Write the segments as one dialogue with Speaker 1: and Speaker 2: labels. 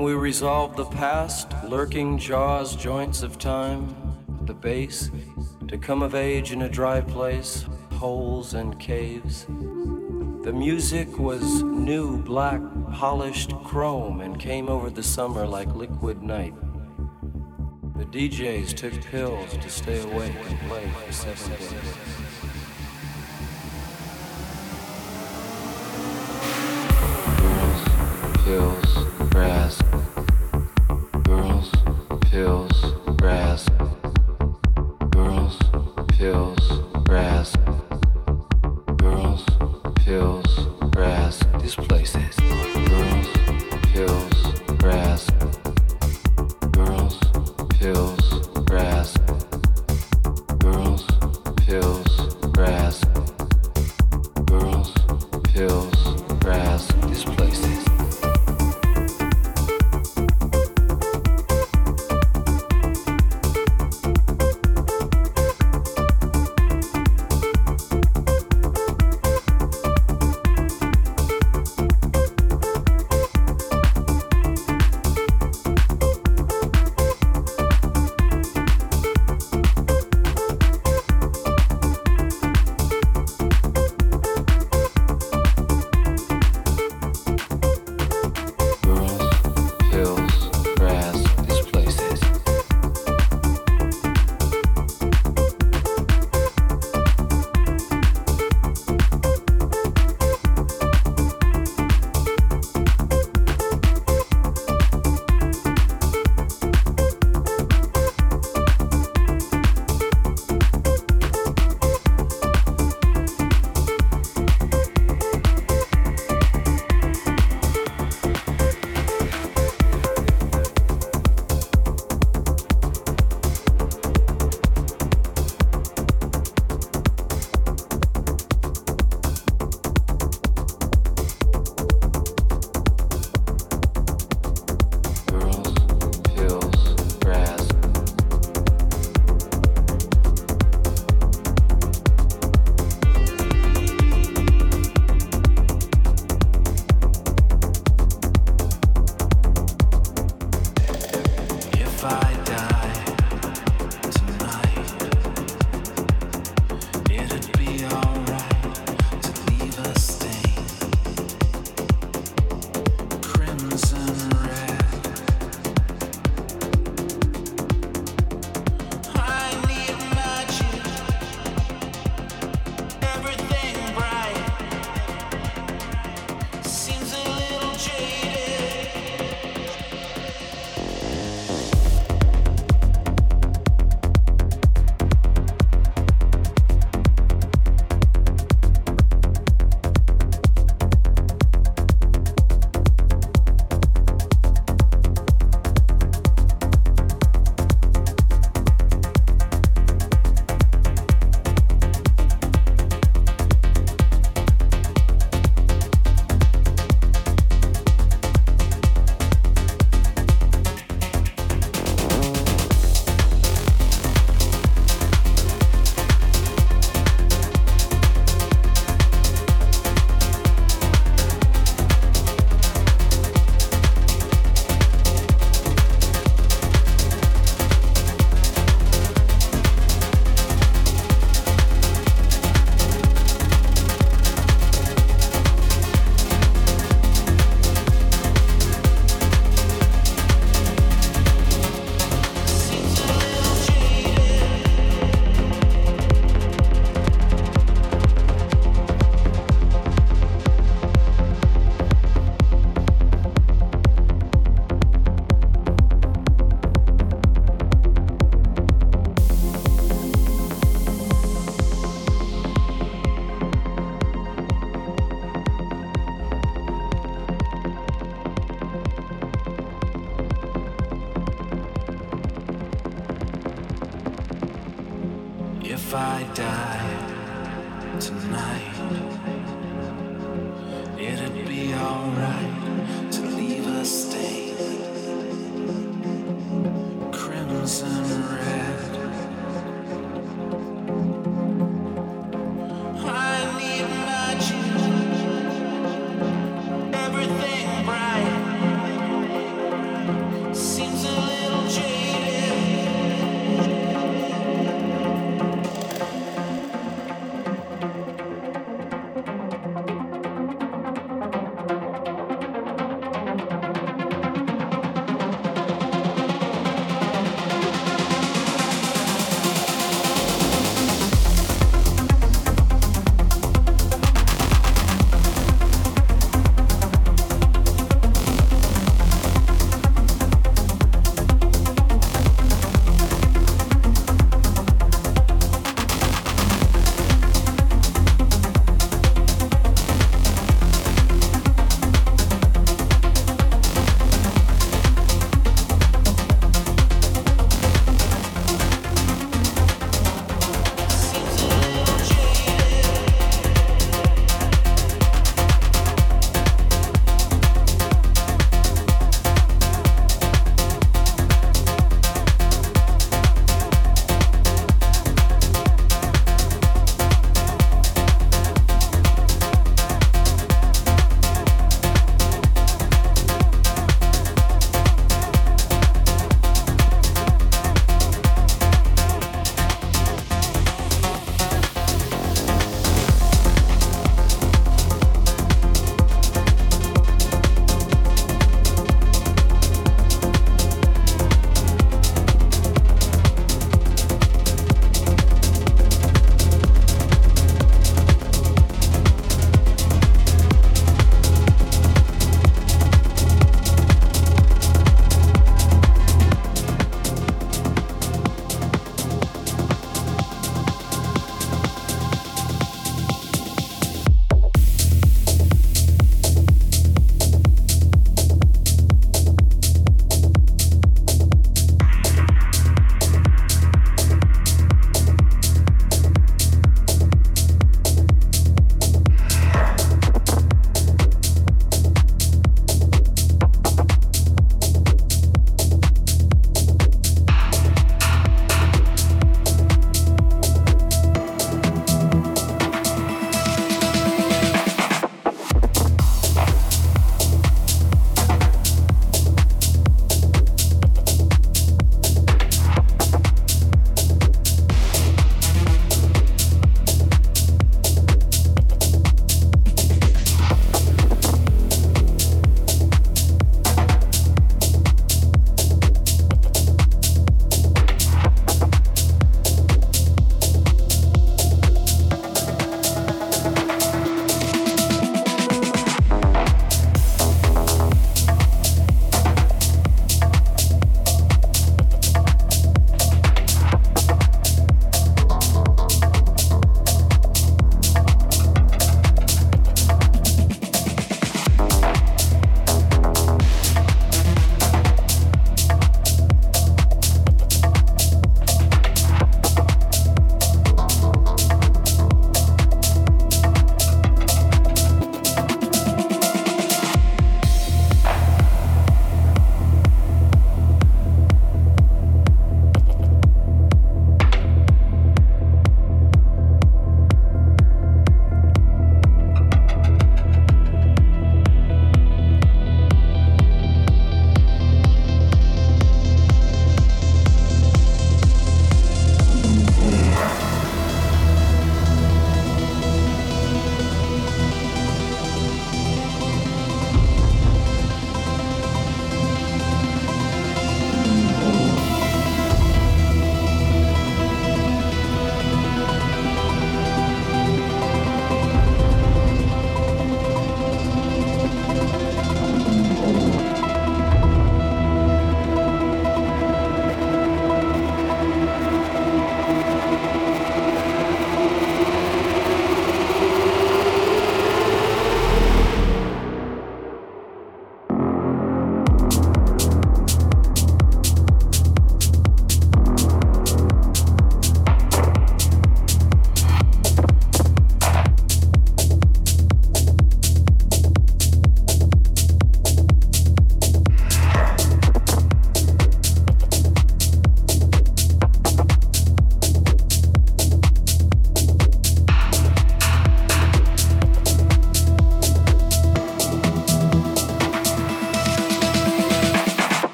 Speaker 1: Can we resolve the past, lurking jaws, joints of time, the base, to come of age in a dry place, holes and caves? The music was new, black, polished chrome and came over the summer like liquid night. The DJs took pills to stay awake and play for seven days.
Speaker 2: pills, grass.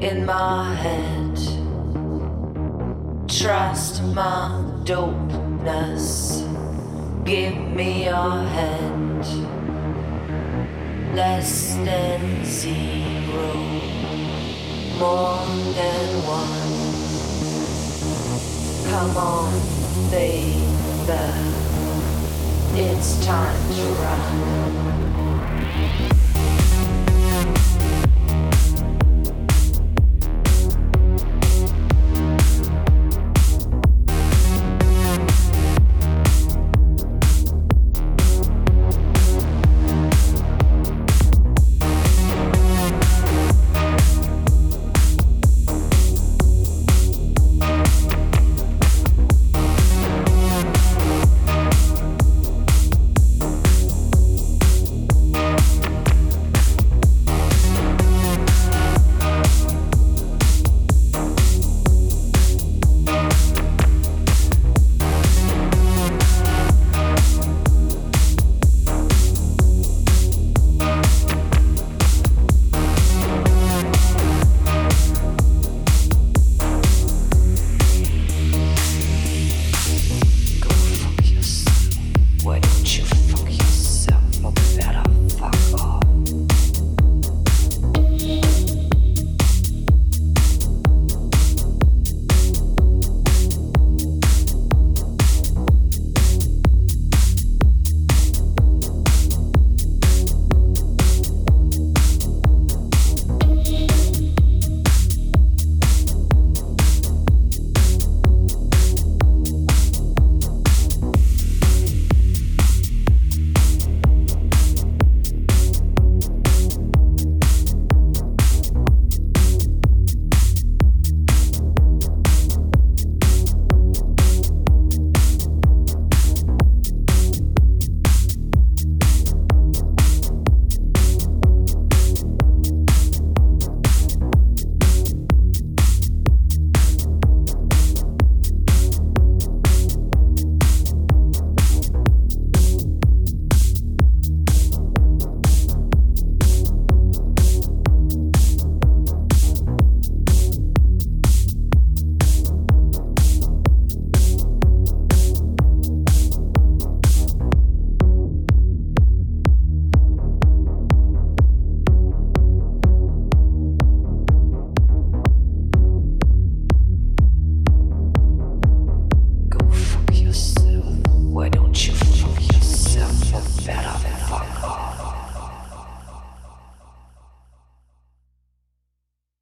Speaker 3: In my head. Trust my dopeness, give me your hand. Less than zero, more than one. Come on, baby, it's time to run.